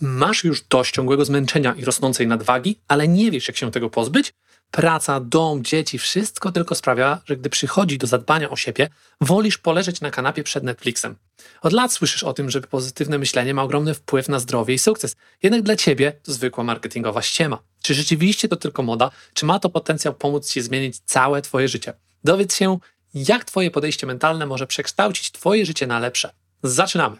Masz już dość ciągłego zmęczenia i rosnącej nadwagi, ale nie wiesz, jak się tego pozbyć? Praca, dom, dzieci, wszystko tylko sprawia, że gdy przychodzi do zadbania o siebie, wolisz poleżeć na kanapie przed Netflixem. Od lat słyszysz o tym, że pozytywne myślenie ma ogromny wpływ na zdrowie i sukces. Jednak dla ciebie to zwykła marketingowa ściema. Czy rzeczywiście to tylko moda? Czy ma to potencjał pomóc ci zmienić całe twoje życie? Dowiedz się, jak twoje podejście mentalne może przekształcić twoje życie na lepsze. Zaczynamy!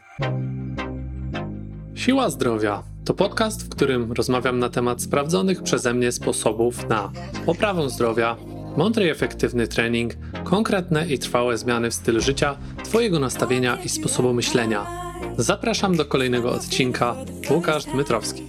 Siła Zdrowia to podcast, w którym rozmawiam na temat sprawdzonych przeze mnie sposobów na poprawę zdrowia, mądry i efektywny trening, konkretne i trwałe zmiany w stylu życia, Twojego nastawienia i sposobu myślenia. Zapraszam do kolejnego odcinka. Łukasz Dmytrowski.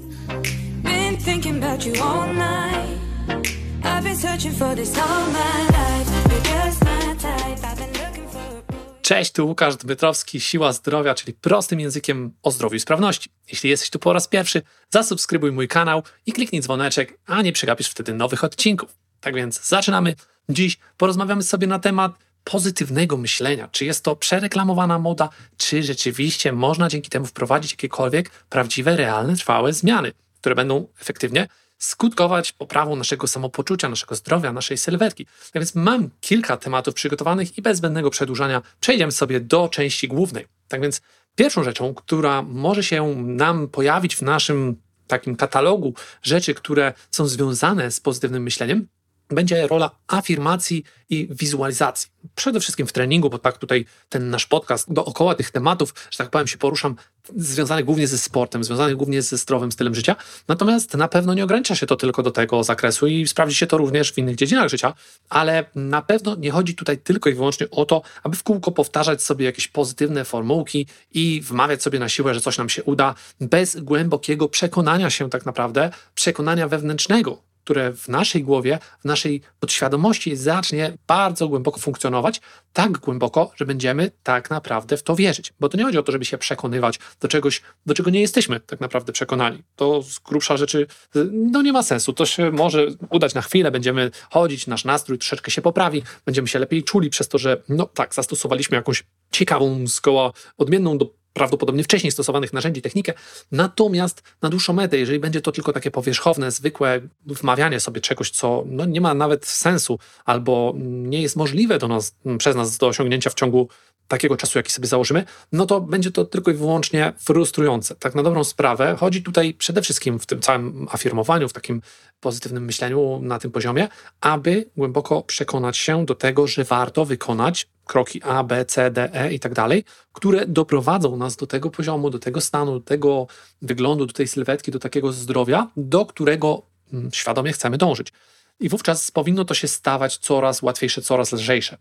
Cześć, tu Łukasz Dmytrowski, Siła Zdrowia, czyli prostym językiem o zdrowiu i sprawności. Jeśli jesteś tu po raz pierwszy, zasubskrybuj mój kanał i kliknij dzwoneczek, a nie przegapisz wtedy nowych odcinków. Tak więc zaczynamy. Dziś porozmawiamy sobie na temat pozytywnego myślenia. Czy jest to przereklamowana moda, czy rzeczywiście można dzięki temu wprowadzić jakiekolwiek prawdziwe, realne, trwałe zmiany, które będą efektywnie skutkować poprawą naszego samopoczucia, naszego zdrowia, naszej sylwetki. Tak więc mam kilka tematów przygotowanych i bez zbędnego przedłużania przejdziemy sobie do części głównej. Tak więc pierwszą rzeczą, która może się nam pojawić w naszym takim katalogu rzeczy, które są związane z pozytywnym myśleniem, będzie rola afirmacji i wizualizacji. Przede wszystkim w treningu, bo tak tutaj ten nasz podcast dookoła tych tematów, że tak powiem, się poruszam, związanych głównie ze sportem, związanych głównie ze zdrowym stylem życia. Natomiast na pewno nie ogranicza się to tylko do tego zakresu i sprawdzi się to również w innych dziedzinach życia, ale na pewno nie chodzi tutaj tylko i wyłącznie o to, aby w kółko powtarzać sobie jakieś pozytywne formułki i wmawiać sobie na siłę, że coś nam się uda, bez głębokiego przekonania się tak naprawdę, przekonania wewnętrznego, które w naszej głowie, w naszej podświadomości zacznie bardzo głęboko funkcjonować, tak głęboko, że będziemy tak naprawdę w to wierzyć. Bo to nie chodzi o to, żeby się przekonywać do czegoś, do czego nie jesteśmy tak naprawdę przekonani. To z grubsza rzeczy no nie ma sensu. To się może udać na chwilę, będziemy chodzić, nasz nastrój troszeczkę się poprawi, będziemy się lepiej czuli przez to, że no tak, zastosowaliśmy jakąś ciekawą, zgoła odmienną do prawdopodobnie wcześniej stosowanych narzędzi, technikę. Natomiast na dłuższą metę, jeżeli będzie to tylko takie powierzchowne, zwykłe wmawianie sobie czegoś, co no, nie ma nawet sensu albo nie jest możliwe do nas, przez nas do osiągnięcia w ciągu takiego czasu, jaki sobie założymy, no to będzie to tylko i wyłącznie frustrujące. Tak na dobrą sprawę chodzi tutaj przede wszystkim w tym całym afirmowaniu, w takim pozytywnym myśleniu na tym poziomie, aby głęboko przekonać się do tego, że warto wykonać kroki A, B, C, D, E i tak dalej, które doprowadzą nas do tego poziomu, do tego stanu, do tego wyglądu, do tej sylwetki, do takiego zdrowia, do którego mm, świadomie chcemy dążyć. I wówczas powinno to się stawać coraz łatwiejsze, coraz lżejsze.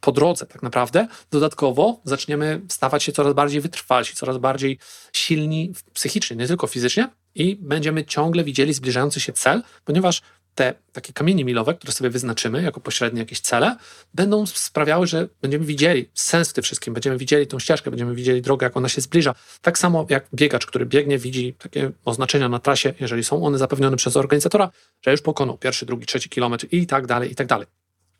Po drodze, tak naprawdę, dodatkowo zaczniemy stawać się coraz bardziej wytrwalsi, coraz bardziej silni psychicznie, nie tylko fizycznie, i będziemy ciągle widzieli zbliżający się cel, ponieważ te takie kamienie milowe, które sobie wyznaczymy jako pośrednie jakieś cele, będą sprawiały, że będziemy widzieli sens w tym wszystkim, będziemy widzieli tą ścieżkę, będziemy widzieli drogę, jak ona się zbliża. Tak samo jak biegacz, który biegnie, widzi takie oznaczenia na trasie, jeżeli są one zapewnione przez organizatora, że już pokonał pierwszy, drugi, trzeci kilometr i tak dalej, i tak dalej.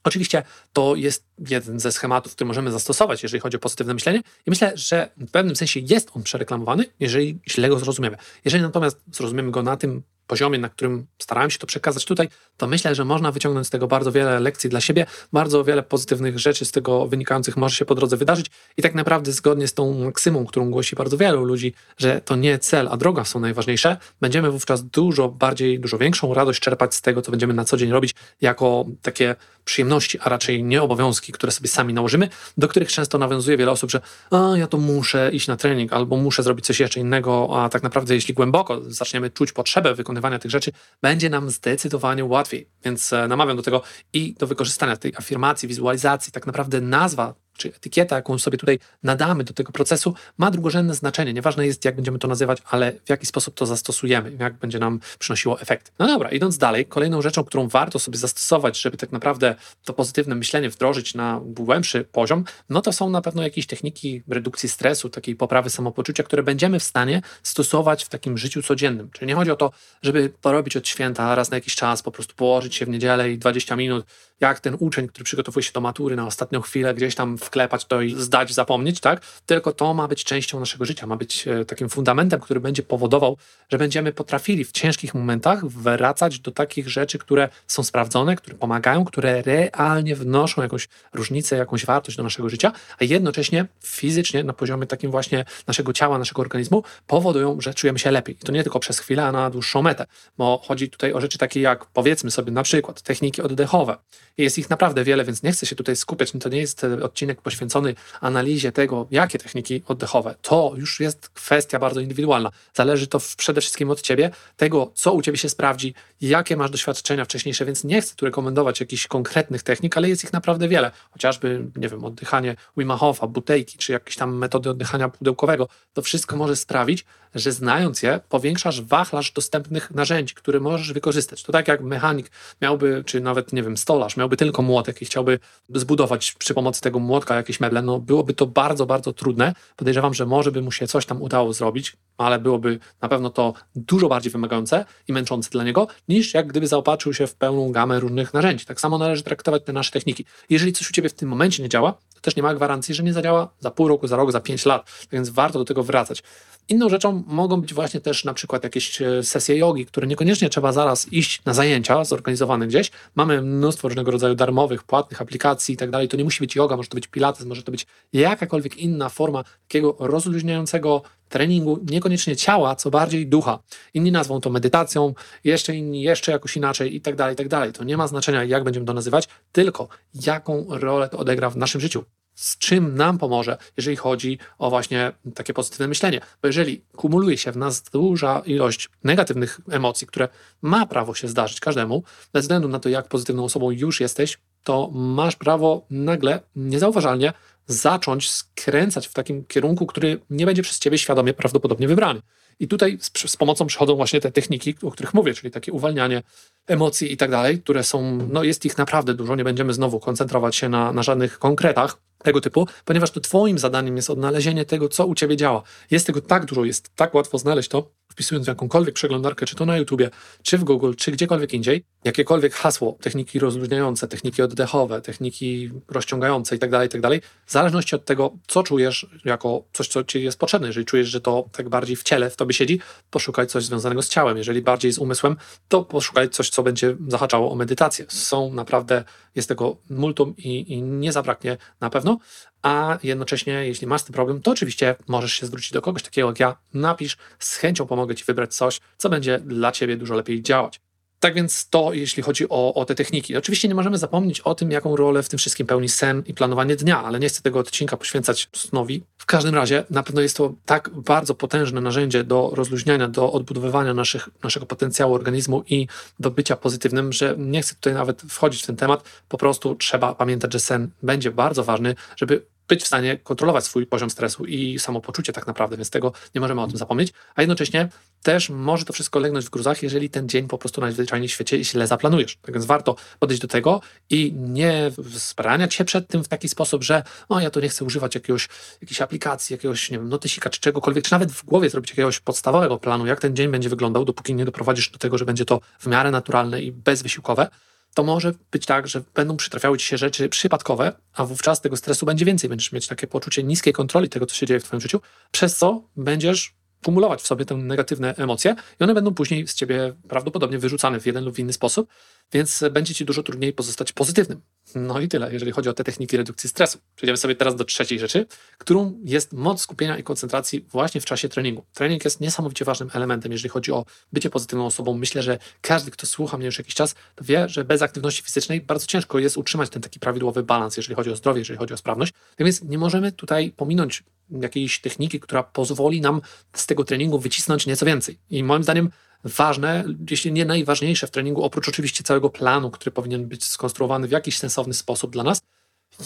Oczywiście to jest jeden ze schematów, który możemy zastosować, jeżeli chodzi o pozytywne myślenie, i myślę, że w pewnym sensie jest on przereklamowany, jeżeli źle go zrozumiemy. Jeżeli natomiast zrozumiemy go na tym poziomie, na którym starałem się to przekazać tutaj, to myślę, że można wyciągnąć z tego bardzo wiele lekcji dla siebie, bardzo wiele pozytywnych rzeczy z tego wynikających może się po drodze wydarzyć i tak naprawdę zgodnie z tą maksymą, którą głosi bardzo wielu ludzi, że to nie cel, a droga są najważniejsze, będziemy wówczas dużo bardziej, dużo większą radość czerpać z tego, co będziemy na co dzień robić, jako takie przyjemności, a raczej nie obowiązki, które sobie sami nałożymy, do których często nawiązuje wiele osób, że a, ja to muszę iść na trening albo muszę zrobić coś jeszcze innego, a tak naprawdę jeśli głęboko zaczniemy czuć potrzebę wykonywania tych rzeczy, będzie nam zdecydowanie łatwiej. Więc e, namawiam do tego i do wykorzystania tej afirmacji, wizualizacji. Tak naprawdę nazwa czy etykieta, jaką sobie tutaj nadamy do tego procesu, ma drugorzędne znaczenie. Nieważne jest, jak będziemy to nazywać, ale w jaki sposób to zastosujemy, jak będzie nam przynosiło efekt. No dobra, idąc dalej, kolejną rzeczą, którą warto sobie zastosować, żeby tak naprawdę to pozytywne myślenie wdrożyć na głębszy poziom, no to są na pewno jakieś techniki redukcji stresu, takiej poprawy samopoczucia, które będziemy w stanie stosować w takim życiu codziennym. Czyli nie chodzi o to, żeby porobić od święta raz na jakiś czas, po prostu położyć się w niedzielę i 20 minut, jak ten uczeń, który przygotowuje się do matury na ostatnią chwilę, gdzieś tam wklepać to i zdać, zapomnieć, tak? Tylko to ma być częścią naszego życia, ma być e, takim fundamentem, który będzie powodował, że będziemy potrafili w ciężkich momentach wracać do takich rzeczy, które są sprawdzone, które pomagają, które realnie wnoszą jakąś różnicę, jakąś wartość do naszego życia, a jednocześnie fizycznie, na poziomie takim właśnie naszego ciała, naszego organizmu, powodują, że czujemy się lepiej. I to nie tylko przez chwilę, a na dłuższą metę, bo chodzi tutaj o rzeczy takie jak, powiedzmy sobie na przykład, techniki oddechowe. Jest ich naprawdę wiele, więc nie chcę się tutaj skupiać. To nie jest odcinek poświęcony analizie tego, jakie techniki oddechowe. To już jest kwestia bardzo indywidualna. Zależy to przede wszystkim od ciebie, tego, co u ciebie się sprawdzi, jakie masz doświadczenia wcześniejsze, więc nie chcę tu rekomendować jakichś konkretnych technik, ale jest ich naprawdę wiele. Chociażby, nie wiem, oddychanie Wim Hofa, butejki, czy jakieś tam metody oddychania pudełkowego. To wszystko może sprawić, że znając je, powiększasz wachlarz dostępnych narzędzi, które możesz wykorzystać. To tak jak mechanik miałby, czy nawet, nie wiem, stolarz, miałby tylko młotek i chciałby zbudować przy pomocy tego młotka jakieś meble, no byłoby to bardzo, bardzo trudne. Podejrzewam, że może by mu się coś tam udało zrobić, ale byłoby na pewno to dużo bardziej wymagające i męczące dla niego, niż jak gdyby zaopatrzył się w pełną gamę różnych narzędzi. Tak samo należy traktować te nasze techniki. Jeżeli coś u Ciebie w tym momencie nie działa, to też nie ma gwarancji, że nie zadziała za pół roku, za rok, za pięć lat, tak więc warto do tego wracać. Inną rzeczą mogą być właśnie też na przykład jakieś e, sesje jogi, które niekoniecznie trzeba zaraz iść na zajęcia zorganizowane gdzieś. Mamy mnóstwo różnego rodzaju darmowych, płatnych aplikacji i tak dalej. To nie musi być yoga, może to być pilates, może to być jakakolwiek inna forma takiego rozluźniającego treningu, niekoniecznie ciała, co bardziej ducha. Inni nazwą to medytacją, jeszcze inni jeszcze jakoś inaczej i tak dalej, i tak dalej. To nie ma znaczenia, jak będziemy to nazywać, tylko jaką rolę to odegra w naszym życiu z czym nam pomoże, jeżeli chodzi o właśnie takie pozytywne myślenie. Bo jeżeli kumuluje się w nas duża ilość negatywnych emocji, które ma prawo się zdarzyć każdemu, bez względu na to, jak pozytywną osobą już jesteś, to masz prawo nagle, niezauważalnie zacząć skręcać w takim kierunku, który nie będzie przez ciebie świadomie prawdopodobnie wybrany. I tutaj z, z, pomocą przychodzą właśnie te techniki, o których mówię, czyli takie uwalnianie emocji i tak dalej, które są, no jest ich naprawdę dużo, nie będziemy znowu koncentrować się na, na żadnych konkretach tego typu, ponieważ to Twoim zadaniem jest odnalezienie tego, co u Ciebie działa. Jest tego tak dużo, jest tak łatwo znaleźć to, wpisując w jakąkolwiek przeglądarkę, czy to na YouTubie, czy w Google, czy gdziekolwiek indziej, jakiekolwiek hasło, techniki rozluźniające, techniki oddechowe, techniki rozciągające itd., tak itd., tak w zależności od tego, co czujesz jako coś, co Ci jest potrzebne. Jeżeli czujesz, że to tak bardziej w ciele w Tobie siedzi, poszukaj coś związanego z ciałem. Jeżeli bardziej z umysłem, to poszukaj coś, co będzie zahaczało o medytację. Są naprawdę, jest tego multum i, i nie zabraknie na pewno, a jednocześnie, jeśli masz ten problem, to oczywiście możesz się zwrócić do kogoś takiego jak ja, napisz, z chęcią pomogę Ci wybrać coś, co będzie dla Ciebie dużo lepiej działać. Tak więc to, jeśli chodzi o, o, te techniki. Oczywiście nie możemy zapomnieć o tym, jaką rolę w tym wszystkim pełni sen i planowanie dnia, ale nie chcę tego odcinka poświęcać snowi. W każdym razie na pewno jest to tak bardzo potężne narzędzie do rozluźniania, do odbudowywania naszych, naszego potencjału organizmu i do bycia pozytywnym, że nie chcę tutaj nawet wchodzić w ten temat. Po prostu trzeba pamiętać, że sen będzie bardzo ważny, żeby być w stanie kontrolować swój poziom stresu i samopoczucie tak naprawdę, więc tego nie możemy o tym zapomnieć, a jednocześnie też może to wszystko legnąć w gruzach, jeżeli ten dzień po prostu najzwyczajniej w świecie źle zaplanujesz. Tak więc warto podejść do tego i nie spraniać się przed tym w taki sposób, że o, ja to nie chcę używać jakiegoś, jakiejś aplikacji, jakiegoś, nie wiem, notysika czy czegokolwiek, czy nawet w głowie zrobić jakiegoś podstawowego planu, jak ten dzień będzie wyglądał, dopóki nie doprowadzisz do tego, że będzie to w miarę naturalne i bezwysiłkowe, to może być tak, że będą przytrafiały ci się rzeczy przypadkowe, a wówczas tego stresu będzie więcej. Będziesz mieć takie poczucie niskiej kontroli tego, co się dzieje w Twoim życiu, przez co będziesz kumulować w sobie te negatywne emocje i one będą później z ciebie prawdopodobnie wyrzucane w jeden lub inny sposób, więc będzie ci dużo trudniej pozostać pozytywnym. No i tyle, jeżeli chodzi o te techniki redukcji stresu. Przejdziemy sobie teraz do trzeciej rzeczy, którą jest moc skupienia i koncentracji właśnie w czasie treningu. Trening jest niesamowicie ważnym elementem, jeżeli chodzi o bycie pozytywną osobą. Myślę, że każdy, kto słucha mnie już jakiś czas, to wie, że bez aktywności fizycznej bardzo ciężko jest utrzymać ten taki prawidłowy balans, jeżeli chodzi o zdrowie, jeżeli chodzi o sprawność. Tak więc nie możemy tutaj pominąć jakiejś techniki, która pozwoli nam z tego treningu wycisnąć nieco więcej. I moim zdaniem ważne, jeśli nie najważniejsze w treningu, oprócz oczywiście całego planu, który powinien być skonstruowany w jakiś sensowny sposób dla nas,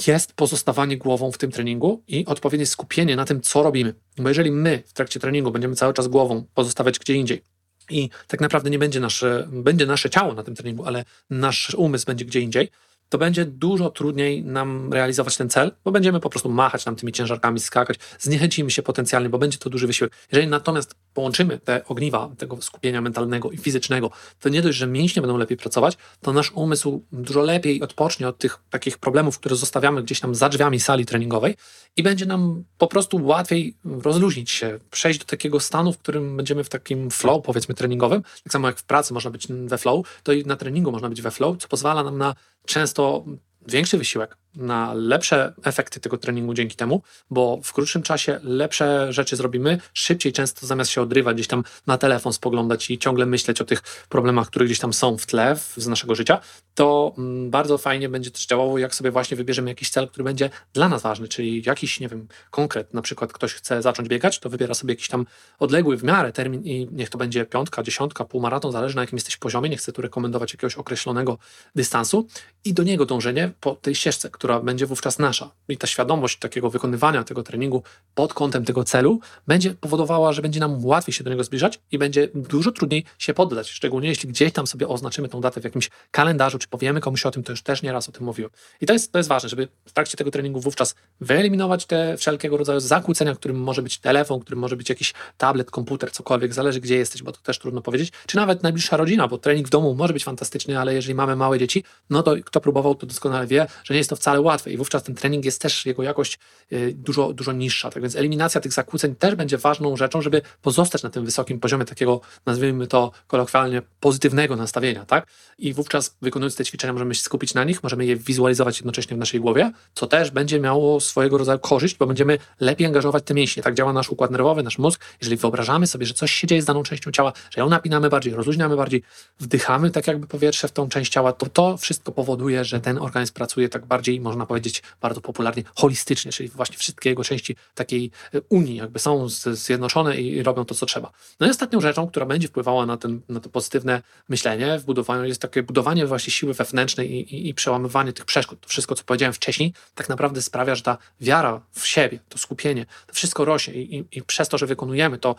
jest pozostawanie głową w tym treningu i odpowiednie skupienie na tym, co robimy. Bo jeżeli my w trakcie treningu będziemy cały czas głową pozostawiać gdzie indziej i tak naprawdę nie będzie nasze, będzie nasze ciało na tym treningu, ale nasz umysł będzie gdzie indziej, to będzie dużo trudniej nam realizować ten cel, bo będziemy po prostu machać nam tymi ciężarkami, skakać, zniechęcimy się potencjalnie, bo będzie to duży wysiłek. Jeżeli natomiast połączymy te ogniwa tego skupienia mentalnego i fizycznego, to nie dość, że mięśnie będą lepiej pracować, to nasz umysł dużo lepiej odpocznie od tych takich problemów, które zostawiamy gdzieś tam za drzwiami sali treningowej i będzie nam po prostu łatwiej rozluźnić się, przejść do takiego stanu, w którym będziemy w takim flow, powiedzmy, treningowym. Tak samo jak w pracy można być we flow, to i na treningu można być we flow, co pozwala nam na często większy wysiłek, na lepsze efekty tego treningu dzięki temu, bo w krótszym czasie lepsze rzeczy zrobimy, szybciej często zamiast się odrywać, gdzieś tam na telefon spoglądać i ciągle myśleć o tych problemach, które gdzieś tam są w tle z naszego życia, to mm, bardzo fajnie będzie też działało, jak sobie właśnie wybierzemy jakiś cel, który będzie dla nas ważny, czyli jakiś, nie wiem, konkret, na przykład ktoś chce zacząć biegać, to wybiera sobie jakiś tam odległy w miarę termin i niech to będzie piątka, dziesiątka, półmaraton, zależy na jakim jesteś poziomie, nie chcę tu rekomendować jakiegoś określonego dystansu i do niego dążenie po tej ścieżce, która będzie wówczas nasza. I ta świadomość takiego wykonywania tego treningu pod kątem tego celu będzie powodowała, że będzie nam łatwiej się do niego zbliżać i będzie dużo trudniej się poddać. Szczególnie jeśli gdzieś tam sobie oznaczymy tą datę w jakimś kalendarzu, czy powiemy komuś o tym, to już też nieraz o tym mówiłem. I to jest, to jest ważne, żeby w trakcie tego treningu wówczas wyeliminować te wszelkiego rodzaju zakłócenia, którym może być telefon, którym może być jakiś tablet, komputer, cokolwiek, zależy gdzie jesteś, bo to też trudno powiedzieć, czy nawet najbliższa rodzina, bo trening w domu może być fantastyczny, ale jeżeli mamy małe dzieci, no to kto próbował, to doskonale wie, że nie jest to wcale łatwe i wówczas ten trening jest też, jego jakość y, dużo, dużo niższa. Tak więc eliminacja tych zakłóceń też będzie ważną rzeczą, żeby pozostać na tym wysokim poziomie takiego, nazwijmy to kolokwialnie, pozytywnego nastawienia, tak? I wówczas wykonując te ćwiczenia możemy się skupić na nich, możemy je wizualizować jednocześnie w naszej głowie, co też będzie miało swojego rodzaju korzyść, bo będziemy lepiej angażować te mięśnie. Tak działa nasz układ nerwowy, nasz mózg. Jeżeli wyobrażamy sobie, że coś się dzieje z daną częścią ciała, że ją napinamy bardziej, rozluźniamy bardziej, wdychamy tak jakby powietrze w tą część ciała, to to wszystko powoduje, że ten organizm pracuje tak bardziej, można powiedzieć bardzo popularnie, holistycznie, czyli właśnie wszystkie jego części takiej e, unii jakby są zjednoczone i robią to, co trzeba. No i ostatnią rzeczą, która będzie wpływała na, ten, na to pozytywne myślenie w budowaniu jest takie budowanie właśnie siły wewnętrznej i, i, i przełamywanie tych przeszkód. To wszystko, co powiedziałem wcześniej, tak naprawdę sprawia, że ta wiara w siebie, to skupienie, to wszystko rośnie i, i, i przez to, że wykonujemy to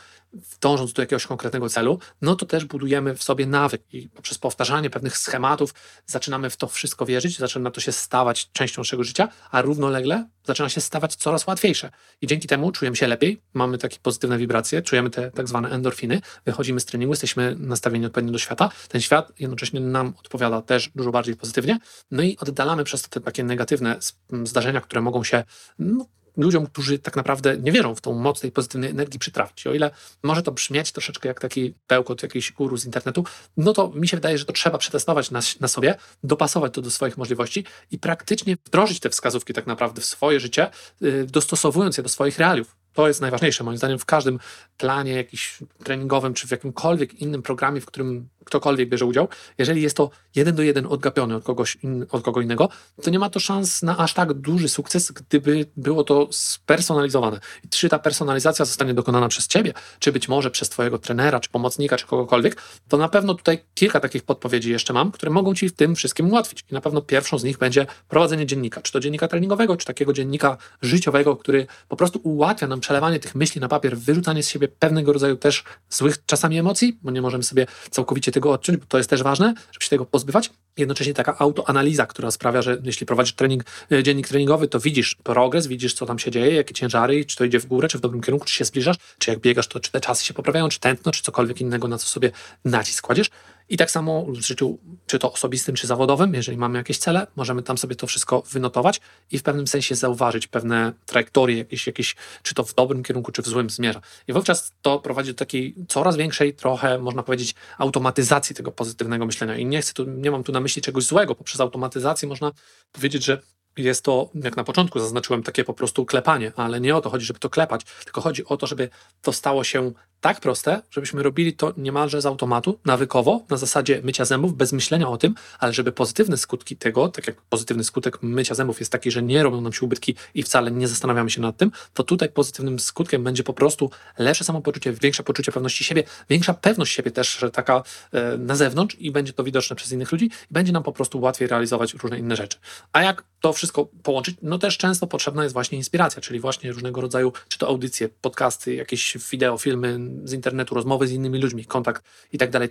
dążąc do jakiegoś konkretnego celu, no to też budujemy w sobie nawyk i poprzez powtarzanie pewnych schematów zaczynamy w to wszystko wierzyć, zaczyna to się stawać częścią naszego życia, a równolegle zaczyna się stawać coraz łatwiejsze. I dzięki temu czujemy się lepiej, mamy takie pozytywne wibracje, czujemy te tak zwane endorfiny, wychodzimy z treningu, jesteśmy nastawieni odpowiednio do świata. Ten świat jednocześnie nam odpowiada też dużo bardziej pozytywnie, no i oddalamy przez to te takie negatywne zdarzenia, które mogą się no, ludziom, którzy tak naprawdę nie wierzą w tą moc tej pozytywnej energii przytrafić. O ile może to brzmieć troszeczkę jak taki pełkot jakiejś guru z internetu, no to mi się wydaje, że to trzeba przetestować na, na sobie, dopasować to do swoich możliwości i praktycznie wdrożyć te wskazówki tak naprawdę w swoje życie, yy, dostosowując je do swoich realiów. To jest najważniejsze moim zdaniem w każdym planie jakiś treningowym, czy w jakimkolwiek innym programie, w którym ktokolwiek bierze udział, jeżeli jest to jeden do jeden odgapiony od, kogoś in, od kogo innego, to nie ma to szans na aż tak duży sukces, gdyby było to spersonalizowane. I czy ta personalizacja zostanie dokonana przez ciebie, czy być może przez twojego trenera, czy pomocnika, czy kogokolwiek, to na pewno tutaj kilka takich podpowiedzi jeszcze mam, które mogą ci w tym wszystkim ułatwić. I na pewno pierwszą z nich będzie prowadzenie dziennika, czy to dziennika treningowego, czy takiego dziennika życiowego, który po prostu ułatwia nam przelewanie tych myśli na papier, wyrzucanie z siebie pewnego rodzaju też złych czasami emocji, bo nie możemy sobie całkowicie tego odciąć, bo to jest też ważne, żeby się tego pozbywać. Jednocześnie taka autoanaliza, która sprawia, że jeśli prowadzisz trening, e, dziennik treningowy, to widzisz progres, widzisz, co tam się dzieje, jakie ciężary, czy to idzie w górę, czy w dobrym kierunku, czy się zbliżasz, czy jak biegasz, to czy te czasy się poprawiają, czy tętno, czy cokolwiek innego, na co sobie nacisk kładziesz. I tak samo w życiu, czy to osobistym, czy zawodowym, jeżeli mamy jakieś cele, możemy tam sobie to wszystko wynotować i w pewnym sensie zauważyć pewne trajektorie, jakieś, jakieś, czy to w dobrym kierunku, czy w złym zmierza. I wówczas to prowadzi do takiej coraz większej, trochę można powiedzieć, automatyzacji tego pozytywnego myślenia. I nie chcę tu, nie mam tu na myśli czegoś złego. Poprzez automatyzację można powiedzieć, że jest to, jak na początku zaznaczyłem, takie po prostu klepanie, ale nie o to chodzi, żeby to klepać, tylko chodzi o to, żeby to stało się tak proste, żebyśmy robili to niemalże z automatu, nawykowo, na zasadzie mycia zębów, bez myślenia o tym, ale żeby pozytywne skutki tego, tak jak pozytywny skutek mycia zębów jest taki, że nie robią nam się ubytki i wcale nie zastanawiamy się nad tym, to tutaj pozytywnym skutkiem będzie po prostu lepsze samopoczucie, większe poczucie pewności siebie, większa pewność siebie też że taka e, na zewnątrz i będzie to widoczne przez innych ludzi i będzie nam po prostu łatwiej realizować różne inne rzeczy. A jak to wszystko połączyć? No też często potrzebna jest właśnie inspiracja, czyli właśnie różnego rodzaju, czy to audycje, podcasty, jakieś wideo, filmy, z internetu, rozmowy z innymi ludźmi, kontakt i tak dalej,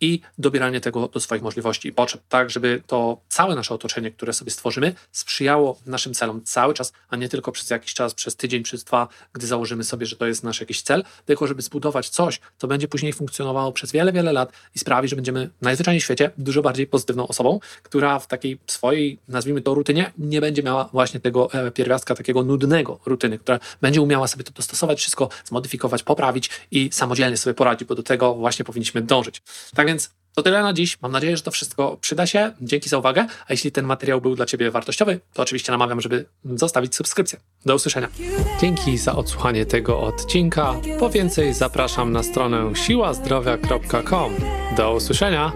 i tak dobieranie tego do swoich możliwości. I potrzeb, tak, żeby to całe nasze otoczenie, które sobie stworzymy, sprzyjało naszym celom cały czas, a nie tylko przez jakiś czas, przez tydzień, przez dwa, gdy założymy sobie, że to jest nasz jakiś cel, tylko żeby zbudować coś, co będzie później funkcjonowało przez wiele, wiele lat i sprawi, że będziemy najzwyczajniej w świecie dużo bardziej pozytywną osobą, która w takiej swojej, nazwijmy to rutynie, nie będzie miała właśnie tego e, pierwiastka takiego nudnego rutyny, która będzie umiała sobie to dostosować, wszystko zmodyfikować, poprawić i samodzielnie sobie poradzić, bo do tego właśnie powinniśmy dążyć. Tak więc to tyle na dziś. Mam nadzieję, że to wszystko przyda się. Dzięki za uwagę. A jeśli ten materiał był dla Ciebie wartościowy, to oczywiście namawiam, żeby zostawić subskrypcję. Do usłyszenia. Dzięki za odsłuchanie tego odcinka. Po więcej zapraszam na stronę siłazdrowia.com. Do usłyszenia.